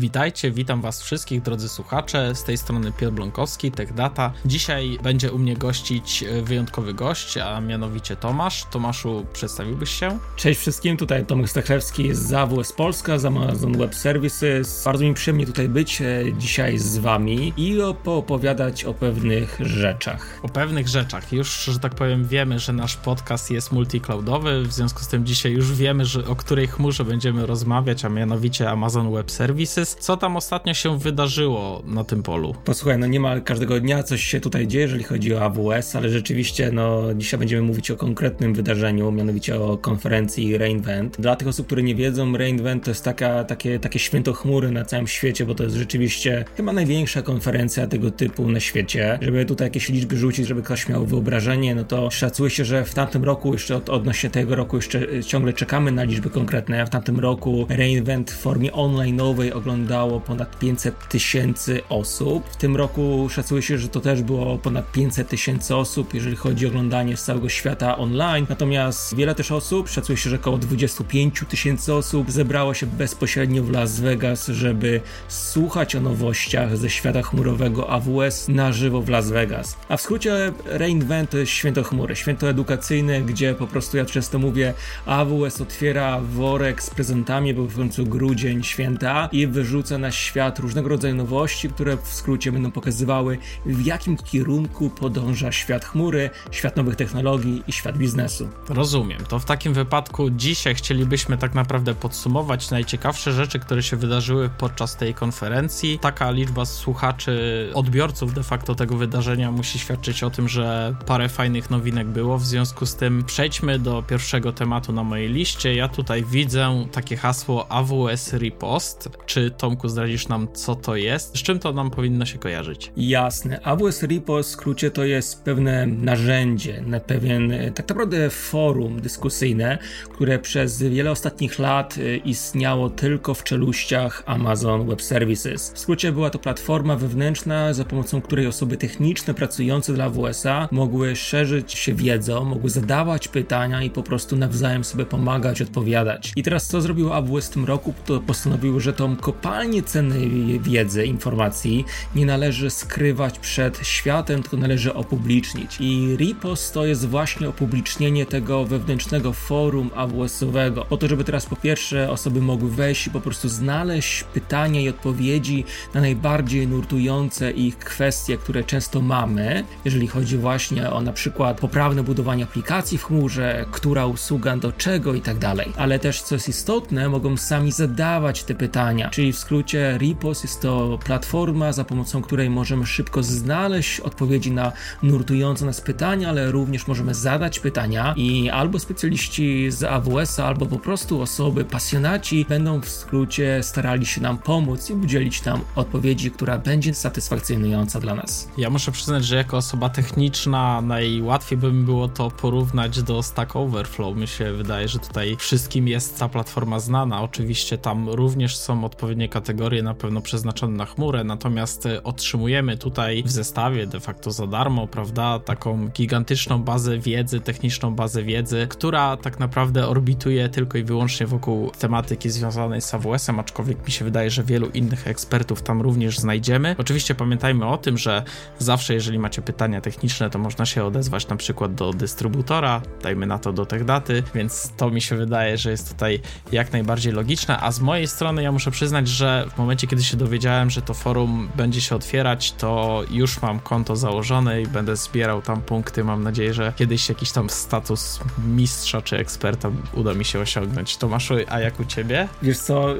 Witajcie, witam was wszystkich drodzy słuchacze, z tej strony Piotr Blonkowski, TechData. Dzisiaj będzie u mnie gościć e, wyjątkowy gość, a mianowicie Tomasz. Tomaszu, przedstawiłbyś się? Cześć wszystkim, tutaj Tomek Stachewski z AWS Polska, z Amazon Web Services. Bardzo mi przyjemnie tutaj być e, dzisiaj z wami i poopowiadać o pewnych rzeczach. O pewnych rzeczach. Już, że tak powiem, wiemy, że nasz podcast jest multicloudowy, w związku z tym dzisiaj już wiemy, że o której chmurze będziemy rozmawiać, a mianowicie Amazon Web Services co tam ostatnio się wydarzyło na tym polu? Posłuchaj, no niemal każdego dnia coś się tutaj dzieje, jeżeli chodzi o AWS, ale rzeczywiście, no dzisiaj będziemy mówić o konkretnym wydarzeniu, mianowicie o konferencji reinvent. Dla tych osób, które nie wiedzą, reinvent to jest taka, takie, takie święto chmury na całym świecie, bo to jest rzeczywiście chyba największa konferencja tego typu na świecie. Żeby tutaj jakieś liczby rzucić, żeby ktoś miał wyobrażenie, no to szacuje się, że w tamtym roku, jeszcze od, odnośnie tego roku, jeszcze ciągle czekamy na liczby konkretne. W tamtym roku reinvent w formie online'owej oglądaliśmy oglądało ponad 500 tysięcy osób. W tym roku szacuje się, że to też było ponad 500 tysięcy osób, jeżeli chodzi o oglądanie z całego świata online. Natomiast wiele też osób, szacuje się, że około 25 tysięcy osób zebrało się bezpośrednio w Las Vegas, żeby słuchać o nowościach ze świata chmurowego AWS na żywo w Las Vegas. A w skrócie Reinvent to jest święto chmury, święto edukacyjne, gdzie po prostu ja często mówię AWS otwiera worek z prezentami, bo w końcu grudzień, święta i wyrzuca wyrzuca na świat różnego rodzaju nowości, które w skrócie będą pokazywały, w jakim kierunku podąża świat chmury, świat nowych technologii i świat biznesu. Rozumiem. To w takim wypadku dzisiaj chcielibyśmy tak naprawdę podsumować najciekawsze rzeczy, które się wydarzyły podczas tej konferencji. Taka liczba słuchaczy, odbiorców de facto tego wydarzenia musi świadczyć o tym, że parę fajnych nowinek było. W związku z tym przejdźmy do pierwszego tematu na mojej liście. Ja tutaj widzę takie hasło AWS Repost. Czy Tomku zdradzisz nam, co to jest? Z czym to nam powinno się kojarzyć? Jasne. AWS Repo w skrócie to jest pewne narzędzie, na pewien tak naprawdę forum dyskusyjne, które przez wiele ostatnich lat e, istniało tylko w czeluściach Amazon Web Services. W skrócie była to platforma wewnętrzna, za pomocą której osoby techniczne pracujące dla AWS-a mogły szerzyć się wiedzą, mogły zadawać pytania i po prostu nawzajem sobie pomagać, odpowiadać. I teraz co zrobiło AWS w tym roku? To postanowiło, że tą kopalnię kopalnie cennej wiedzy, informacji nie należy skrywać przed światem, tylko należy opublicznić. I Ripos to jest właśnie opublicznienie tego wewnętrznego forum AWS-owego, po to, żeby teraz po pierwsze osoby mogły wejść i po prostu znaleźć pytania i odpowiedzi na najbardziej nurtujące ich kwestie, które często mamy, jeżeli chodzi właśnie o na przykład poprawne budowanie aplikacji w chmurze, która usługa do czego i tak dalej. Ale też, co jest istotne, mogą sami zadawać te pytania, czyli w skrócie Repos jest to platforma, za pomocą której możemy szybko znaleźć odpowiedzi na nurtujące nas pytania, ale również możemy zadać pytania i albo specjaliści z AWS, albo po prostu osoby, pasjonaci będą w skrócie starali się nam pomóc i udzielić nam odpowiedzi, która będzie satysfakcjonująca dla nas. Ja muszę przyznać, że jako osoba techniczna najłatwiej by mi było to porównać do Stack Overflow. Mi się wydaje, że tutaj wszystkim jest ta platforma znana. Oczywiście tam również są odpowiednie kategorie na pewno przeznaczone na chmurę, natomiast e, otrzymujemy tutaj w zestawie de facto za darmo, prawda, taką gigantyczną bazę wiedzy, techniczną bazę wiedzy, która tak naprawdę orbituje tylko i wyłącznie wokół tematyki związanej z AWS-em, aczkolwiek mi się wydaje, że wielu innych ekspertów tam również znajdziemy. Oczywiście pamiętajmy o tym, że zawsze jeżeli macie pytania techniczne, to można się odezwać na przykład do dystrybutora, dajmy na to do TechDaty, więc to mi się wydaje, że jest tutaj jak najbardziej logiczne, a z mojej strony ja muszę przyznać, że że w momencie, kiedy się dowiedziałem, że to forum będzie się otwierać, to już mam konto założone i będę zbierał tam punkty. Mam nadzieję, że kiedyś jakiś tam status mistrza czy eksperta uda mi się osiągnąć. Tomaszu, a jak u ciebie? Wiesz co,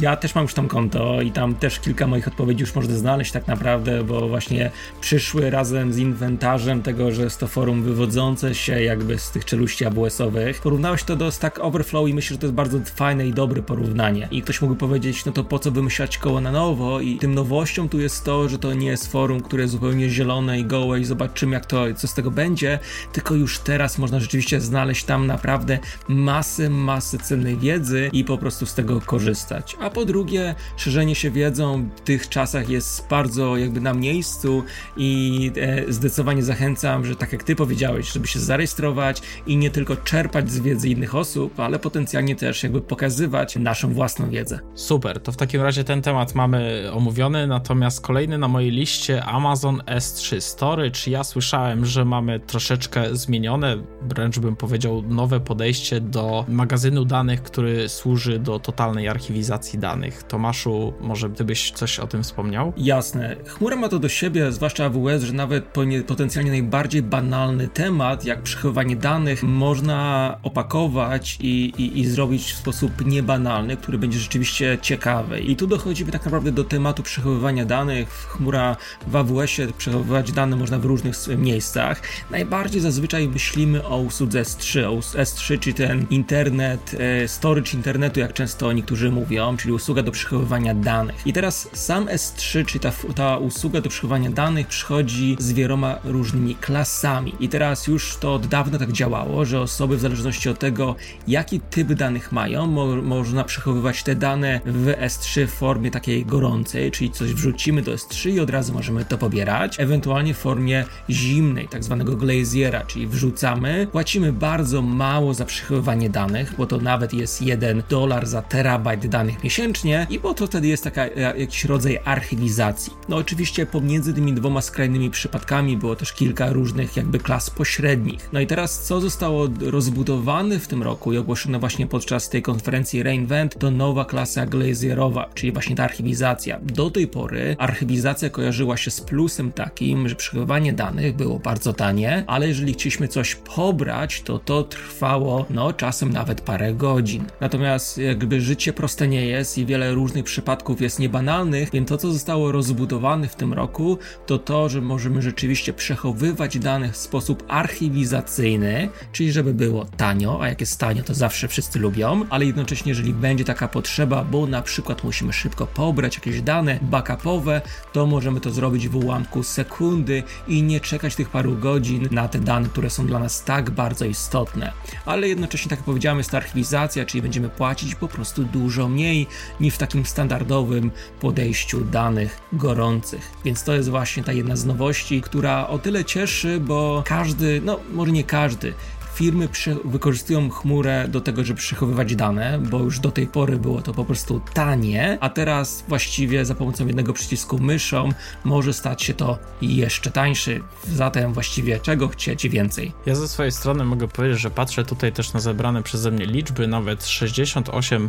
ja też mam już tam konto i tam też kilka moich odpowiedzi już można znaleźć tak naprawdę, bo właśnie przyszły razem z inwentarzem tego, że jest to forum wywodzące się jakby z tych czeluści AWS-owych. Porównałeś to do Stack Overflow i myślę, że to jest bardzo fajne i dobre porównanie. I ktoś mógłby powiedzieć, no to po co wymyślać koło na nowo i tym nowością tu jest to, że to nie jest forum, które jest zupełnie zielone i gołe i zobaczymy jak to, co z tego będzie, tylko już teraz można rzeczywiście znaleźć tam naprawdę masę, masę cennej wiedzy i po prostu z tego korzystać. A po drugie, szerzenie się wiedzą w tych czasach jest bardzo jakby na miejscu i e, zdecydowanie zachęcam, że tak jak ty powiedziałeś, żeby się zarejestrować i nie tylko czerpać z wiedzy innych osób, ale potencjalnie też jakby pokazywać naszą własną wiedzę. Super Super, to w takim razie ten temat mamy omówiony, natomiast kolejny na mojej liście Amazon S3 Storage. Ja słyszałem, że mamy troszeczkę zmienione, wręcz bym powiedział nowe podejście do magazynu danych, który służy do totalnej archiwizacji danych. Tomaszu, może gdybyś coś o tym wspomniał? Jasne. Chmura ma to do siebie, zwłaszcza AWS, że nawet potencjalnie najbardziej banalny temat, jak przechowywanie danych, można opakować i, i, i zrobić w sposób niebanalny, który będzie rzeczywiście ciekawy. I tu dochodzimy tak naprawdę do tematu przechowywania danych. Chmura w AWS-ie przechowywać dane można w różnych miejscach. Najbardziej zazwyczaj myślimy o usłudze S3, o S3, czyli ten internet, e, storage internetu, jak często niektórzy mówią, czyli usługa do przechowywania danych. I teraz sam S3, czyli ta, ta usługa do przechowywania danych przychodzi z wieloma różnymi klasami. I teraz już to od dawna tak działało, że osoby w zależności od tego, jaki typ danych mają, mo można przechowywać te dane w S3 w formie takiej gorącej, czyli coś wrzucimy do S3 i od razu możemy to pobierać, ewentualnie w formie zimnej, tak zwanego glaziera, czyli wrzucamy, płacimy bardzo mało za przechowywanie danych, bo to nawet jest 1 dolar za terabajt danych miesięcznie i bo to wtedy jest taka e, jakiś rodzaj archiwizacji. No oczywiście pomiędzy tymi dwoma skrajnymi przypadkami było też kilka różnych jakby klas pośrednich. No i teraz co zostało rozbudowane w tym roku i ogłoszone właśnie podczas tej konferencji Reinvent to nowa klasa glazierowa, czyli właśnie ta archiwizacja. Do tej pory archiwizacja kojarzyła się z plusem takim, że przechowywanie danych było bardzo tanie, ale jeżeli chcieliśmy coś pobrać, to to trwało no czasem nawet parę godzin. Natomiast jakby życie proste nie jest i wiele różnych przypadków jest niebanalnych, więc to co zostało rozbudowane w tym roku to to, że możemy rzeczywiście przechowywać dane w sposób archiwizacyjny, czyli żeby było tanio, a jak jest tanio to zawsze wszyscy lubią, ale jednocześnie jeżeli będzie taka potrzeba, bo na przykład musimy szybko pobrać jakieś dane backupowe, to możemy to zrobić w ułamku sekundy i nie czekać tych paru godzin na te dane, które są dla nas tak bardzo istotne. Ale jednocześnie, tak jak powiedziałem, jest to archiwizacja, czyli będziemy płacić po prostu dużo mniej niż w takim standardowym podejściu danych gorących. Więc to jest właśnie ta jedna z nowości, która o tyle cieszy, bo każdy, no może nie każdy, firmy wykorzystują chmurę do tego, żeby przechowywać dane, bo już do tej pory było to po prostu tanie, a teraz właściwie za pomocą jednego przycisku myszą może stać się to jeszcze tańszy. Zatem właściwie czego chcieć więcej? Ja ze swojej strony mogę powiedzieć, że patrzę tutaj też na zebrane przeze mnie liczby, nawet 68%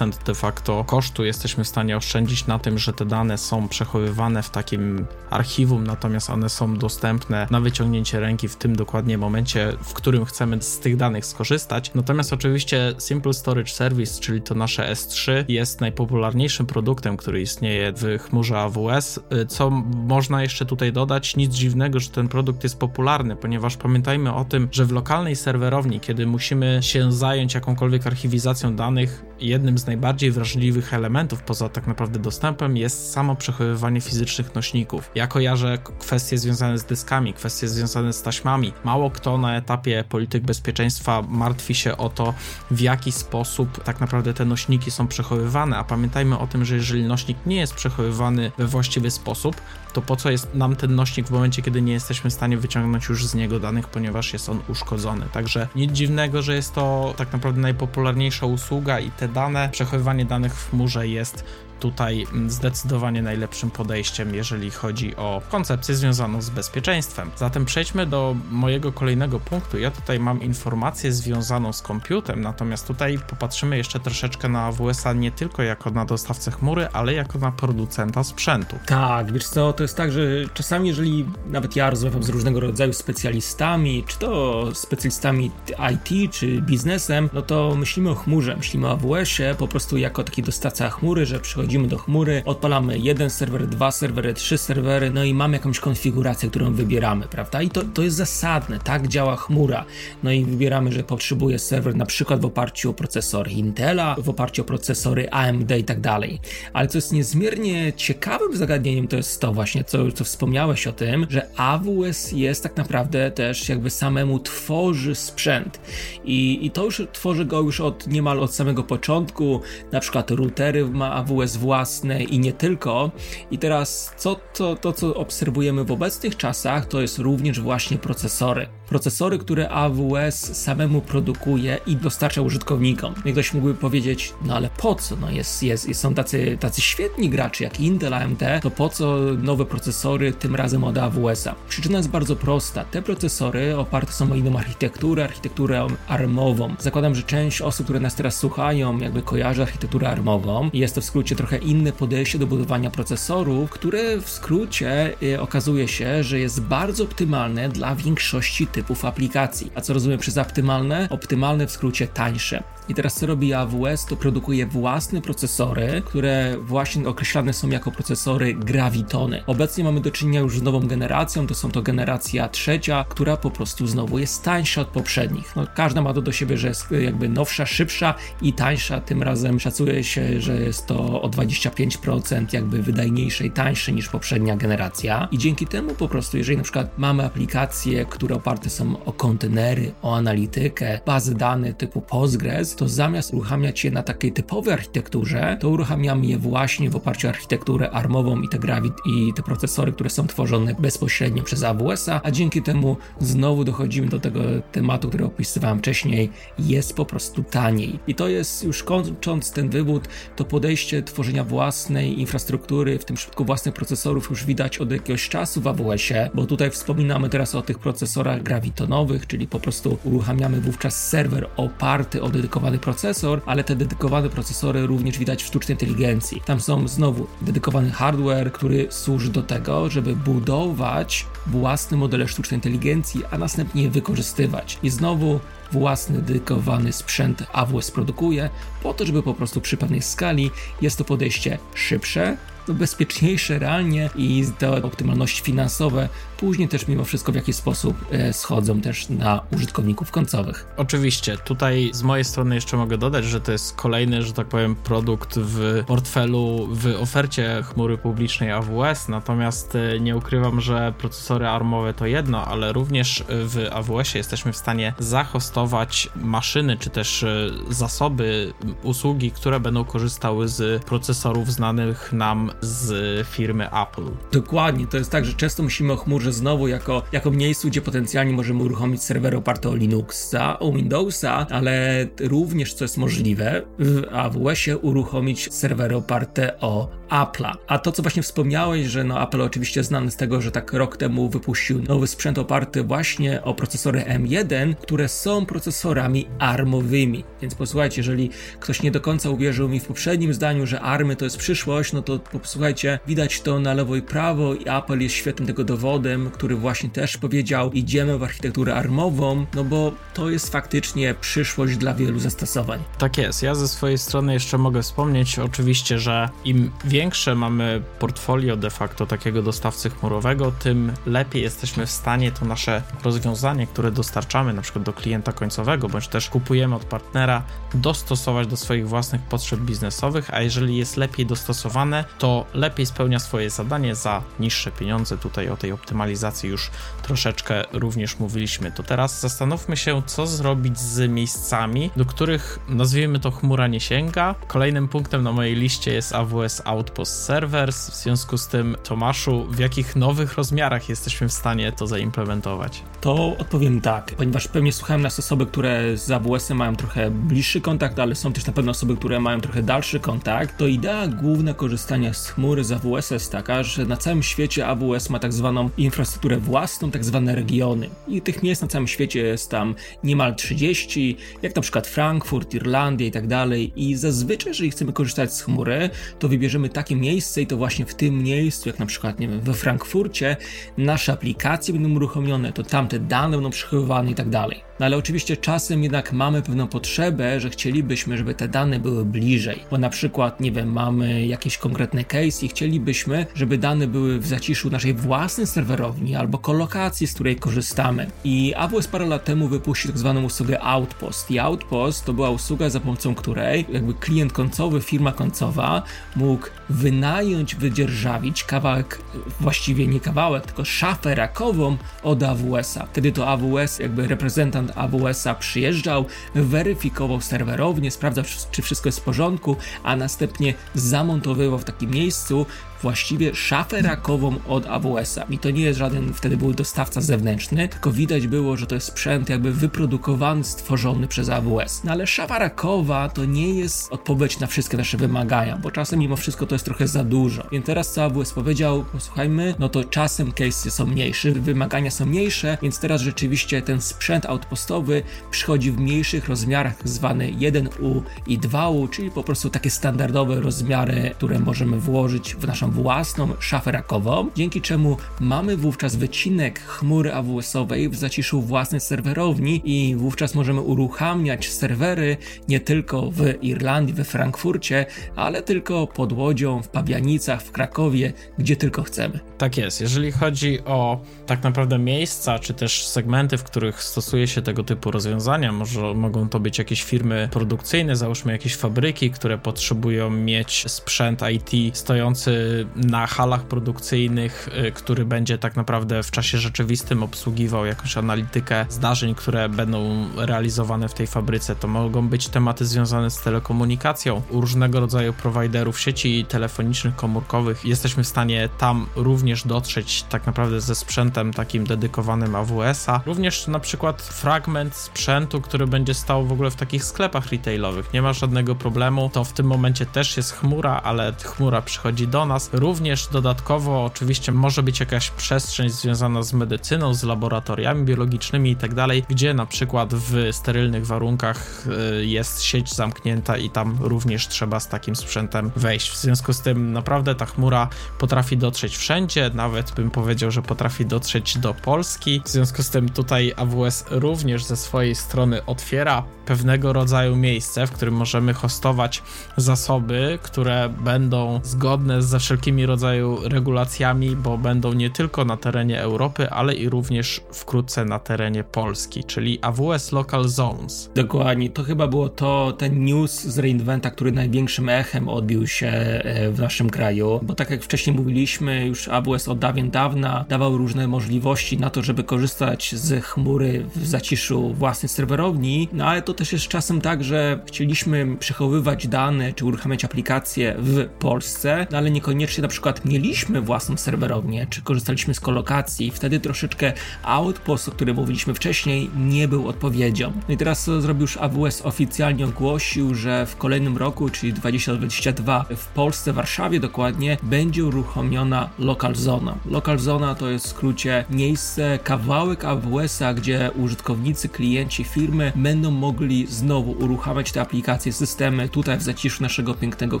de facto kosztu jesteśmy w stanie oszczędzić na tym, że te dane są przechowywane w takim archiwum, natomiast one są dostępne na wyciągnięcie ręki w tym dokładnie momencie, w którym chcemy chcemy z tych danych skorzystać. Natomiast oczywiście Simple Storage Service, czyli to nasze S3, jest najpopularniejszym produktem, który istnieje w chmurze AWS. Co można jeszcze tutaj dodać? Nic dziwnego, że ten produkt jest popularny, ponieważ pamiętajmy o tym, że w lokalnej serwerowni, kiedy musimy się zająć jakąkolwiek archiwizacją danych, jednym z najbardziej wrażliwych elementów poza tak naprawdę dostępem jest samo przechowywanie fizycznych nośników. Ja kojarzę kwestie związane z dyskami, kwestie związane z taśmami. Mało kto na etapie polityki bezpieczeństwa martwi się o to, w jaki sposób tak naprawdę te nośniki są przechowywane, a pamiętajmy o tym, że jeżeli nośnik nie jest przechowywany we właściwy sposób, to po co jest nam ten nośnik w momencie, kiedy nie jesteśmy w stanie wyciągnąć już z niego danych, ponieważ jest on uszkodzony. Także nic dziwnego, że jest to tak naprawdę najpopularniejsza usługa i te dane, przechowywanie danych w chmurze jest tutaj zdecydowanie najlepszym podejściem, jeżeli chodzi o koncepcję związaną z bezpieczeństwem. Zatem przejdźmy do mojego kolejnego punktu. Ja tutaj mam informację związaną z komputem, natomiast tutaj popatrzymy jeszcze troszeczkę na AWS-a nie tylko jako na dostawcę chmury, ale jako na producenta sprzętu. Tak, wiesz co, to jest tak, że czasami jeżeli nawet ja rozmawiam z różnego rodzaju specjalistami, czy to specjalistami IT, czy biznesem, no to myślimy o chmurze, myślimy o AWS-ie po prostu jako taki dostawca chmury, że przychodzi wchodzimy do chmury, odpalamy jeden serwer, dwa serwery, trzy serwery, no i mamy jakąś konfigurację, którą wybieramy, prawda? I to, to jest zasadne, tak działa chmura. No i wybieramy, że potrzebuje serwer na przykład w oparciu o procesory Intela, w oparciu o procesory AMD i tak dalej. Ale co jest niezmiernie ciekawym zagadnieniem, to jest to właśnie, co, co wspomniałeś o tym, że AWS jest tak naprawdę też jakby samemu tworzy sprzęt. I, i to już tworzy go już od niemal od samego początku, na przykład routery ma AWS własne i nie tylko. I teraz co, to, to, co obserwujemy w obecnych czasach, to jest również właśnie procesory. Procesory, które AWS samemu produkuje i dostarcza użytkownikom. I ktoś mógłby powiedzieć, no ale po co? No jest, jest, są tacy, tacy świetni gracze jak Intel, AMD, to po co nowe procesory tym razem od AWS-a? Przyczyna jest bardzo prosta. Te procesory oparte są o inną architekturę, architekturę ARMową. Zakładam, że część osób, które nas teraz słuchają, jakby kojarzy architekturę ARMową. Jest to w skrócie trochę inne podejście do budowania procesorów, które w skrócie y, okazuje się, że jest bardzo optymalne dla większości typów aplikacji. A co rozumiem przez optymalne? Optymalne w skrócie tańsze. I teraz co robi AWS? To produkuje własne procesory, które właśnie określane są jako procesory Gravitony. Obecnie mamy do czynienia już z nową generacją, to są to generacja trzecia, która po prostu znowu jest tańsza od poprzednich. No, każda ma to do siebie, że jest jakby nowsza, szybsza i tańsza. Tym razem szacuje się, że jest to o 25% jakby wydajniejsze i tańsze niż poprzednia generacja. I dzięki temu po prostu, jeżeli na przykład mamy aplikacje, które oparte są o kontenery, o analitykę, bazy danych typu Postgres, to zamiast uruchamiać je na takiej typowej architekturze, to uruchamiamy je właśnie w oparciu o architekturę armową i te i te procesory, które są tworzone bezpośrednio przez AWS-a, a dzięki temu znowu dochodzimy do tego tematu, który opisywałem wcześniej, jest po prostu taniej. I to jest już kończąc ten wywód, to podejście tworzenia własnej infrastruktury, w tym przypadku własnych procesorów już widać od jakiegoś czasu w AWS-ie, bo tutaj wspominamy teraz o tych procesorach gravitonowych, czyli po prostu uruchamiamy wówczas serwer oparty o dedykowany dedykowany procesor, ale te dedykowane procesory również widać w sztucznej inteligencji. Tam są znowu dedykowany hardware, który służy do tego, żeby budować własne modele sztucznej inteligencji, a następnie je wykorzystywać. I znowu własny dedykowany sprzęt AWS produkuje, po to, żeby po prostu przy pewnej skali jest to podejście szybsze, no bezpieczniejsze realnie i te optymalności finansowe później też mimo wszystko w jakiś sposób e, schodzą też na użytkowników końcowych. Oczywiście, tutaj z mojej strony jeszcze mogę dodać, że to jest kolejny, że tak powiem, produkt w portfelu, w ofercie chmury publicznej AWS, natomiast e, nie ukrywam, że procesory armowe to jedno, ale również w AWS-ie jesteśmy w stanie zahostować maszyny, czy też e, zasoby, usługi, które będą korzystały z procesorów znanych nam z firmy Apple. Dokładnie, to jest tak, że często musimy o chmurze znowu jako, jako miejscu, gdzie potencjalnie możemy uruchomić serwer oparty o Linuxa, o Windowsa, ale również, co jest możliwe, w AWS-ie uruchomić serwery oparte o Apple'a. A to, co właśnie wspomniałeś, że no Apple oczywiście znany z tego, że tak rok temu wypuścił nowy sprzęt oparty właśnie o procesory M1, które są procesorami armowymi. Więc posłuchajcie, jeżeli ktoś nie do końca uwierzył mi w poprzednim zdaniu, że army to jest przyszłość, no to posłuchajcie, widać to na lewo i prawo i Apple jest świetnym tego dowodem, który właśnie też powiedział, idziemy w architekturę armową, no bo to jest faktycznie przyszłość dla wielu zastosowań. Tak jest. Ja ze swojej strony jeszcze mogę wspomnieć oczywiście, że im większe mamy portfolio de facto takiego dostawcy chmurowego, tym lepiej jesteśmy w stanie to nasze rozwiązanie, które dostarczamy na przykład do klienta końcowego, bądź też kupujemy od partnera, dostosować do swoich własnych potrzeb biznesowych, a jeżeli jest lepiej dostosowane, to lepiej spełnia swoje zadanie za niższe pieniądze. Tutaj o tej optymalizacji już troszeczkę również mówiliśmy. To teraz zastanówmy się, co zrobić z miejscami, do których nazwijmy to chmura nie sięga. Kolejnym punktem na mojej liście jest AWS Outpost Servers. W związku z tym, Tomaszu, w jakich nowych rozmiarach jesteśmy w stanie to zaimplementować? To odpowiem tak, ponieważ pewnie słuchałem nas osoby, które z AWS-em mają trochę bliższy kontakt, ale są też na pewno osoby, które mają trochę dalszy kontakt. To idea główna korzystania z chmury z AWS jest taka, że na całym świecie AWS ma tak zwaną infrastrukturę własną, tak zwane regiony. I tych miejsc na całym świecie jest tam niemal 30, jak na przykład Frankfurt, Irlandia i tak dalej. I zazwyczaj, jeżeli chcemy korzystać z chmury, to wybierzemy takie miejsce i to właśnie w tym miejscu, jak na przykład, nie wiem, we Frankfurcie, nasze aplikacje będą uruchomione, to tam te dane będą przechowywane i tak dalej. No ale oczywiście czasem jednak mamy pewną potrzebę, że chcielibyśmy, żeby te dane były bliżej, bo na przykład, nie wiem, mamy jakieś konkretne case i chcielibyśmy, żeby dane były w zaciszu naszej własnej serwerowni albo kolokacji, z której korzystamy. I AWS parę lat temu wypuścił tak zwaną usługę Outpost. I Outpost to była usługa, za pomocą której jakby klient końcowy, firma końcowa mógł wynająć, wydzierżawić kawałek, właściwie nie kawałek, tylko szafę rakową od AWS-a. Wtedy to AWS, jakby reprezentant od AWS-a przyjeżdżał, weryfikował serwerownię, sprawdzał, czy wszystko jest w porządku, a następnie zamontowywał w takim miejscu właściwie szafę rakową od AWS-a. I to nie jest żaden, wtedy był dostawca zewnętrzny, tylko widać było, że to jest sprzęt jakby wyprodukowany, stworzony przez AWS. No ale szafa rakowa to nie jest odpowiedź na wszystkie nasze wymagania, bo czasem mimo wszystko to jest trochę za dużo. Więc teraz co AWS powiedział, posłuchajmy, no to czasem case'y są mniejsze, wymagania są mniejsze, więc teraz rzeczywiście ten sprzęt outpostowy przychodzi w mniejszych rozmiarach, zwany 1U i 2U, czyli po prostu takie standardowe rozmiary, które możemy włożyć w naszą własną szafę rakową, dzięki czemu mamy wówczas wycinek chmury AWS-owej w zaciszu własnej serwerowni i wówczas możemy uruchamiać serwery nie tylko w Irlandii, we Frankfurcie, ale tylko pod Łodzią, w Pabianicach, w Krakowie, gdzie tylko chcemy. Tak jest. Jeżeli chodzi o tak naprawdę miejsca, czy też segmenty, w których stosuje się tego typu rozwiązania, może mogą to być jakieś firmy produkcyjne, załóżmy jakieś fabryki, które potrzebują mieć sprzęt IT stojący na halach produkcyjnych, y, który będzie tak naprawdę w czasie rzeczywistym obsługiwał jakąś analitykę zdarzeń, które będą realizowane w tej fabryce. To mogą być tematy związane z telekomunikacją, u różnego rodzaju prowajderów sieci telefonicznych, komórkowych. Jesteśmy w stanie tam również dotrzeć tak naprawdę ze sprzętem takim dedykowanym AWS-a. Również na przykład fragment sprzętu, który będzie stał w ogóle w takich sklepach retailowych. Nie ma żadnego problemu. To w tym momencie też jest chmura, ale chmura przychodzi do nas Również dodatkowo oczywiście może być jakaś przestrzeń związana z medycyną, z laboratoriami biologicznymi i tak dalej, gdzie na przykład w sterylnych warunkach y, jest sieć zamknięta i tam również trzeba z takim sprzętem wejść. W związku z tym naprawdę ta chmura potrafi dotrzeć wszędzie, nawet bym powiedział, że potrafi dotrzeć do Polski. W związku z tym tutaj AWS również ze swojej strony otwiera pewnego rodzaju miejsce, w którym możemy hostować zasoby, które będą zgodne ze wszelkimi rodzaju regulacjami, bo będą nie tylko na terenie Europy, ale i również wkrótce na terenie Polski, czyli AWS Local Zones. Dokładnie, to chyba było to ten news z reinventa, który największym echem odbił się e, w naszym kraju, bo tak jak wcześniej mówiliśmy, już AWS od dawien dawna dawał różne możliwości na to, żeby korzystać z chmury w zaciszu własnej serwerowni, no ale to też jest czasem tak, że chcieliśmy przechowywać dane czy uruchamiać aplikacje w Polsce, no ale niekoniecznie na przykład mieliśmy własną serwerownię, czy korzystaliśmy z kolokacji, wtedy troszeczkę outpost, o którym mówiliśmy wcześniej, nie był odpowiedzią. No i teraz co zrobił już AWS oficjalnie ogłosił, że w kolejnym roku, czyli 2022 w Polsce, w Warszawie dokładnie, będzie uruchomiona Local Zona. Local Zona to jest w skrócie miejsce, kawałek AWS-a, gdzie użytkownicy, klienci firmy będą mogli znowu uruchamiać te aplikacje, systemy tutaj w zaciszu naszego pięknego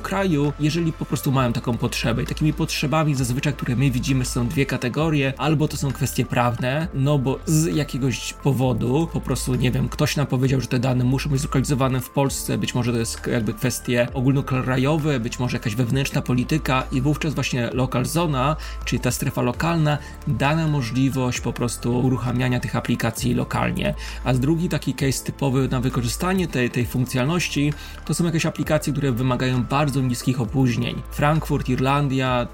kraju, jeżeli po prostu mają taką potrzebę. Takimi potrzebami zazwyczaj, które my widzimy, są dwie kategorie, albo to są kwestie prawne, no bo z jakiegoś powodu, po prostu nie wiem, ktoś nam powiedział, że te dane muszą być zlokalizowane w Polsce, być może to jest jakby kwestie ogólnokrajowe, być może jakaś wewnętrzna polityka i wówczas właśnie local zona, czyli ta strefa lokalna, da nam możliwość po prostu uruchamiania tych aplikacji lokalnie. A drugi taki case typowy na wykorzystanie tej, tej funkcjonalności to są jakieś aplikacje, które wymagają bardzo niskich opóźnień. Frankfurt, Irlandia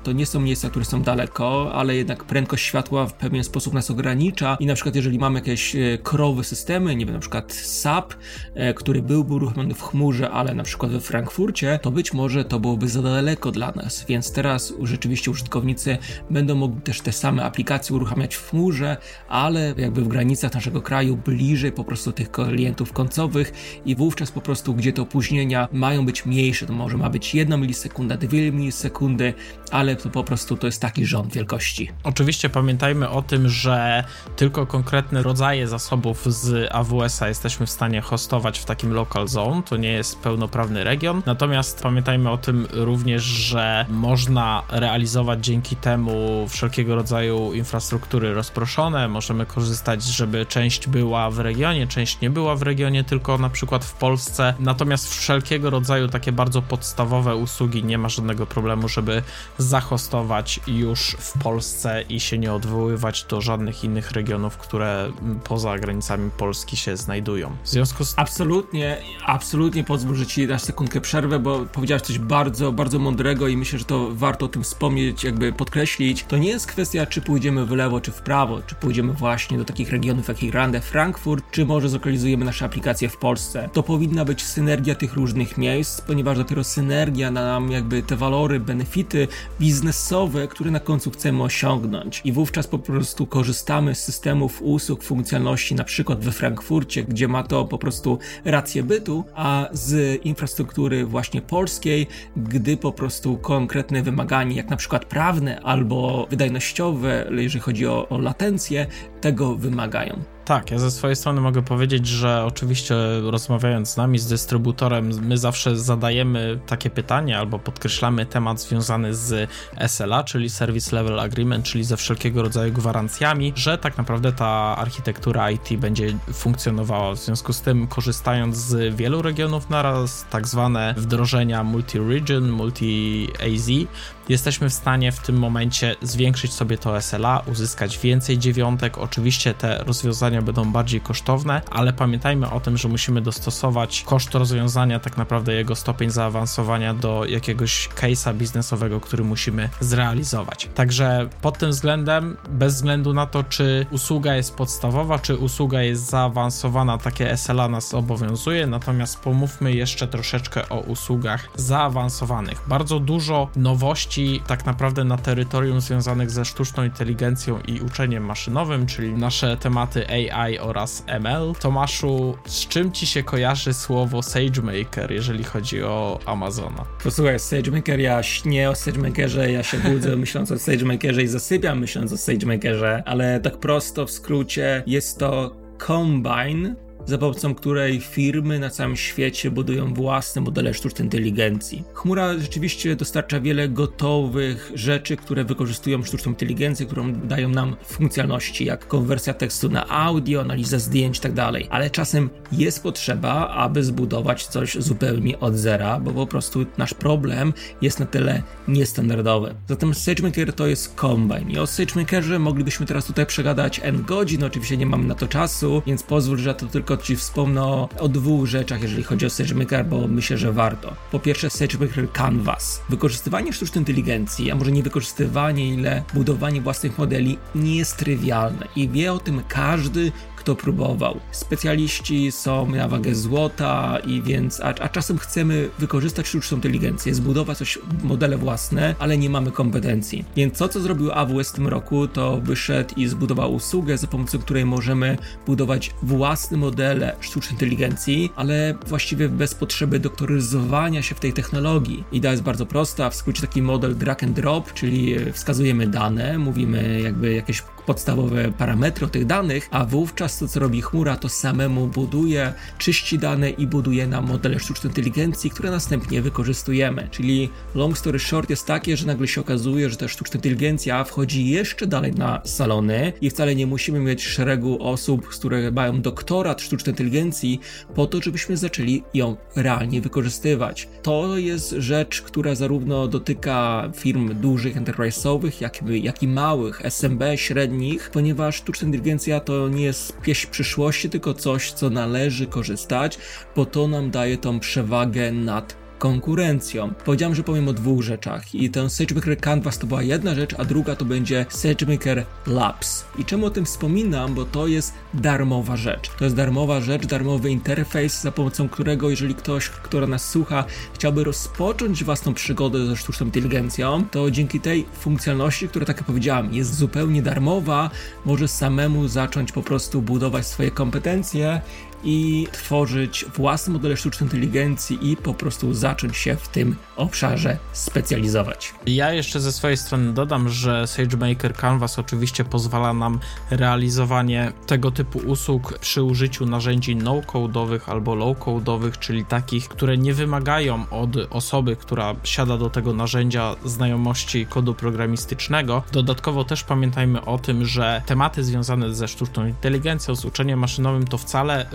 to nie są miejsca, które są daleko, ale jednak prędkość światła w pewien sposób nas ogranicza i na przykład jeżeli mamy jakieś e, krowy systemy, nie wiem, na przykład SAP, e, który byłby uruchomiony w chmurze, ale na przykład we Frankfurcie, to być może to byłoby za daleko dla nas, więc teraz rzeczywiście użytkownicy będą mogli też te same aplikacje uruchamiać w chmurze, ale jakby w granicach naszego kraju, bliżej po prostu tych klientów końcowych, i wówczas po prostu, gdzie te opóźnienia mają być mniejsze, to może ma być 1 milisekunda, 2 milisekundy, ale to po prostu to jest taki rząd wielkości. Oczywiście pamiętajmy o tym, że tylko konkretne rodzaje zasobów z AWS-a jesteśmy w stanie hostować w takim local zone, to nie jest pełnoprawny region, natomiast pamiętajmy o tym również, że można realizować dzięki temu wszelkiego rodzaju infrastruktury rozproszone, możemy korzystać, żeby część była w regionie, część nie była w regionie, tylko na przykład w Polsce. Natomiast wszelkiego rodzaju takie bardzo podstawowe usługi nie ma żadnego problemu, żeby zahostować już w Polsce i się nie odwoływać do żadnych innych regionów, które poza granicami Polski się znajdują. W związku z... Absolutnie, absolutnie pozwól, że ci dasz sekundkę przerwę, bo powiedziałeś coś bardzo, bardzo mądrego i myślę, że to warto o tym wspomnieć, jakby podkreślić. To nie jest kwestia, czy pójdziemy w lewo, czy w prawo, czy pójdziemy właśnie do takich regionów jak Irlandia, Frankfurt, czy może zlokalizujemy nasze aplikacje w Polsce. To powinna być synergia tych różnych miejsc, ponieważ dopiero synergia nam jakby te walory, benefity biznesowe, które na końcu chcemy osiągnąć. I wówczas po prostu korzystamy z systemów usług, funkcjonalności, na przykład we Frankfurcie, gdzie ma to po prostu rację bytu, a z infrastruktury właśnie polskiej, gdy po prostu konkretne wymagania, jak na przykład prawne albo wydajnościowe, jeżeli chodzi o, o latencję, tego wymagają. Tak, ja ze swojej strony mogę powiedzieć, że oczywiście rozmawiając z nami, z dystrybutorem, my zawsze zadajemy takie pytanie albo podkreślamy temat związany z SLA, czyli Service Level Agreement, czyli ze wszelkiego rodzaju gwarancjami, że tak naprawdę ta architektura IT będzie funkcjonowała. W związku z tym, korzystając z wielu regionów naraz, tak zwane wdrożenia multi-region, multi-AZ, jesteśmy w stanie w tym momencie zwiększyć sobie to SLA, uzyskać więcej dziewiątek. Oczywiście te rozwiązania będą bardziej kosztowne, ale pamiętajmy o tym, że musimy dostosować koszt rozwiązania, tak naprawdę jego stopień zaawansowania do jakiegoś case'a biznesowego, który musimy zrealizować. Także pod tym względem, bez względu na to, czy usługa jest podstawowa, czy usługa jest zaawansowana, takie SLA nas obowiązuje, natomiast pomówmy jeszcze troszeczkę o usługach zaawansowanych. Bardzo dużo nowości tak naprawdę na terytorium związanych ze sztuczną inteligencją i uczeniem maszynowym, czyli nasze tematy AI oraz ML. Tomaszu, z czym ci się kojarzy słowo SageMaker, jeżeli chodzi o Amazona? Posłuchaj, SageMaker, ja śnię o SageMakerze, ja się budzę myśląc o SageMakerze i zasypiam myśląc o SageMakerze, ale tak prosto w skrócie jest to Combine, za pomocą której firmy na całym świecie budują własne modele sztucznej inteligencji. Chmura rzeczywiście dostarcza wiele gotowych rzeczy, które wykorzystują sztuczną inteligencję, którą dają nam funkcjonalności, jak konwersja tekstu na audio, analiza zdjęć itd. Tak Ale czasem jest potrzeba, aby zbudować coś zupełnie od zera, bo po prostu nasz problem jest na tyle niestandardowy. Zatem SageMaker to jest kombine. I o SageMakerze moglibyśmy teraz tutaj przegadać n godzin, oczywiście nie mamy na to czasu, więc pozwól, że to tylko Ci wspomnę o, o dwóch rzeczach, jeżeli chodzi o SageMaker, bo myślę, że warto. Po pierwsze SageMaker Canvas. Wykorzystywanie sztucznej inteligencji, a może nie wykorzystywanie, ile budowanie własnych modeli nie jest trywialne i wie o tym każdy, kto próbował. Specjaliści są na wagę złota i więc, a, a czasem chcemy wykorzystać sztuczną inteligencję, zbudować coś, modele własne, ale nie mamy kompetencji. Więc to, co zrobił AWS w tym roku, to wyszedł i zbudował usługę, za pomocą której możemy budować własne modele sztucznej inteligencji, ale właściwie bez potrzeby doktoryzowania się w tej technologii. Idea jest bardzo prosta, w skrócie taki model drag and drop, czyli wskazujemy dane, mówimy jakby jakieś podstawowe parametry tych danych, a wówczas to, co robi chmura, to samemu buduje, czyści dane i buduje nam modele sztucznej inteligencji, które następnie wykorzystujemy. Czyli long story short jest takie, że nagle się okazuje, że ta sztuczna inteligencja wchodzi jeszcze dalej na salony i wcale nie musimy mieć szeregu osób, które mają doktorat sztucznej inteligencji po to, żebyśmy zaczęli ją realnie wykorzystywać. To jest rzecz, która zarówno dotyka firm dużych, enterprise'owych, jak, jak i małych, SMB, średnich, nich, ponieważ sztuczna inteligencja to nie jest pieśń przyszłości, tylko coś, co należy korzystać, bo to nam daje tą przewagę nad konkurencją. Powiedziałem, że powiem o dwóch rzeczach i ten SageMaker Canvas to była jedna rzecz, a druga to będzie SageMaker Labs. I czemu o tym wspominam? Bo to jest darmowa rzecz. To jest darmowa rzecz, darmowy interfejs, za pomocą którego, jeżeli ktoś, kto nas słucha, chciałby rozpocząć własną przygodę ze sztuczną inteligencją, to dzięki tej funkcjonalności, która tak jak powiedziałem, jest zupełnie darmowa, może samemu zacząć po prostu budować swoje kompetencje i tworzyć własne modele sztucznej inteligencji i po prostu zacząć się w tym obszarze specjalizować. Ja jeszcze ze swojej strony dodam, że SageMaker Canvas oczywiście pozwala nam realizowanie tego typu usług przy użyciu narzędzi no-codowych albo low-codowych, czyli takich, które nie wymagają od osoby, która siada do tego narzędzia znajomości kodu programistycznego. Dodatkowo też pamiętajmy o tym, że tematy związane ze sztuczną inteligencją, z uczeniem maszynowym to wcale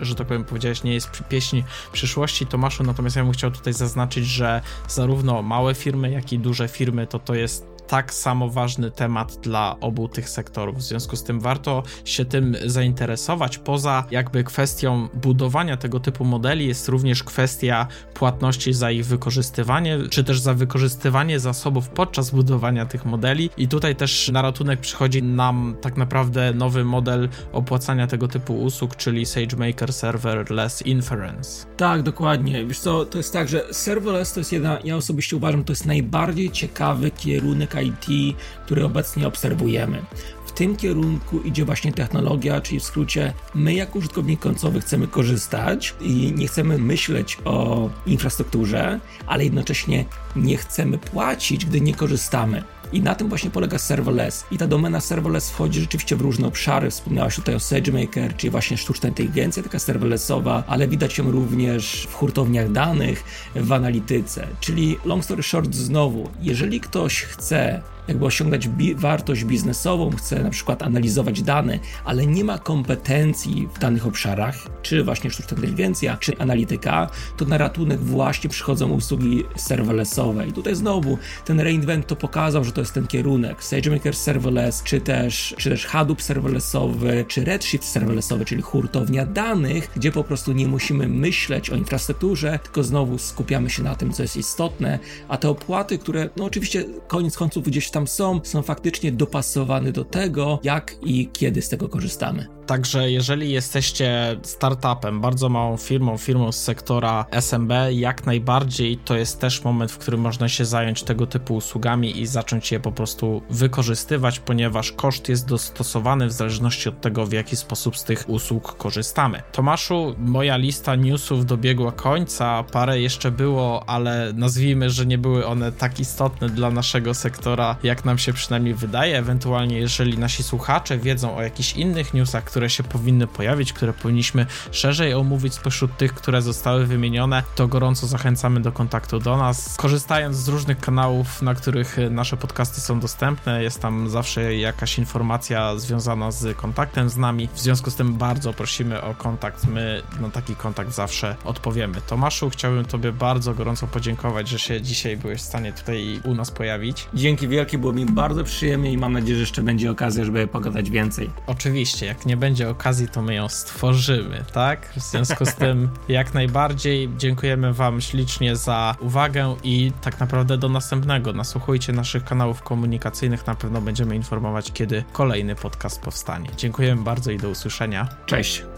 że tak powiem, powiedziałeś, nie jest pieśń przyszłości Tomaszu, natomiast ja bym chciał tutaj zaznaczyć, że zarówno małe firmy, jak i duże firmy to to jest tak samo ważny temat dla obu tych sektorów. W związku z tym warto się tym zainteresować. Poza jakby kwestią budowania tego typu modeli jest również kwestia płatności za ich wykorzystywanie, czy też za wykorzystywanie zasobów podczas budowania tych modeli. I tutaj też na ratunek przychodzi nam tak naprawdę nowy model opłacania tego typu usług, czyli SageMaker Serverless Inference. Tak, dokładnie. Wiesz co, to jest tak, że serverless to jest jedna, ja osobiście uważam, to jest najbardziej ciekawy kierunek IT, który obecnie obserwujemy. W tym kierunku idzie właśnie technologia, czyli w skrócie my jako użytkownik końcowy chcemy korzystać i nie chcemy myśleć o infrastrukturze, ale jednocześnie nie chcemy płacić, gdy nie korzystamy. I na tym właśnie polega serverless. I ta domena serverless wchodzi rzeczywiście w różne obszary. Wspomniałaś tutaj o SageMaker, czyli właśnie sztuczna inteligencja taka serverlessowa, ale widać ją również w hurtowniach danych, w analityce. Czyli long story short znowu, jeżeli ktoś chce jakby osiągnąć bi wartość biznesową, chce na przykład analizować dane, ale nie ma kompetencji w danych obszarach, czy właśnie sztuczna inteligencja, czy analityka, to na ratunek właśnie przychodzą usługi serverlessowe. I tutaj znowu ten reinvent to pokazał, że to jest ten kierunek. SageMaker serverless, czy też, czy też Hadoop serverlessowy, czy Redshift serverlessowy, czyli hurtownia danych, gdzie po prostu nie musimy myśleć o infrastrukturze, tylko znowu skupiamy się na tym, co jest istotne, a te opłaty, które no oczywiście koniec końców gdzieś tam są, są faktycznie dopasowane do tego, jak i kiedy z tego korzystamy. Także jeżeli jesteście startupem, bardzo małą firmą, firmą z sektora SMB, jak najbardziej to jest też moment, w którym można się zająć tego typu usługami i zacząć je po prostu wykorzystywać, ponieważ koszt jest dostosowany w zależności od tego, w jaki sposób z tych usług korzystamy. Tomaszu, moja lista newsów dobiegła końca, parę jeszcze było, ale nazwijmy, że nie były one tak istotne dla naszego sektora, jak nam się przynajmniej wydaje. Ewentualnie, jeżeli nasi słuchacze wiedzą o jakichś innych newsach, które się powinny pojawić, które powinniśmy szerzej omówić spośród tych, które zostały wymienione, to gorąco zachęcamy do kontaktu do nas. Korzystając z różnych kanałów, na których nasze podcasty są dostępne, jest tam zawsze jakaś informacja związana z kontaktem z nami. W związku z tym bardzo prosimy o kontakt. My na taki kontakt zawsze odpowiemy. Tomaszu, chciałbym Tobie bardzo gorąco podziękować, że się dzisiaj byłeś w stanie tutaj u nas pojawić. Dzięki wielkie, było mi bardzo przyjemnie i mam nadzieję, że jeszcze będzie okazja, żeby pogadać więcej. Oczywiście, jak nie będzie okazji, to my ją stworzymy, tak? W związku z tym, jak najbardziej dziękujemy Wam ślicznie za uwagę i tak naprawdę do następnego. Nasłuchujcie naszych kanałów komunikacyjnych, na pewno będziemy informować, kiedy kolejny podcast powstanie. Dziękujemy bardzo i do usłyszenia. Cześć.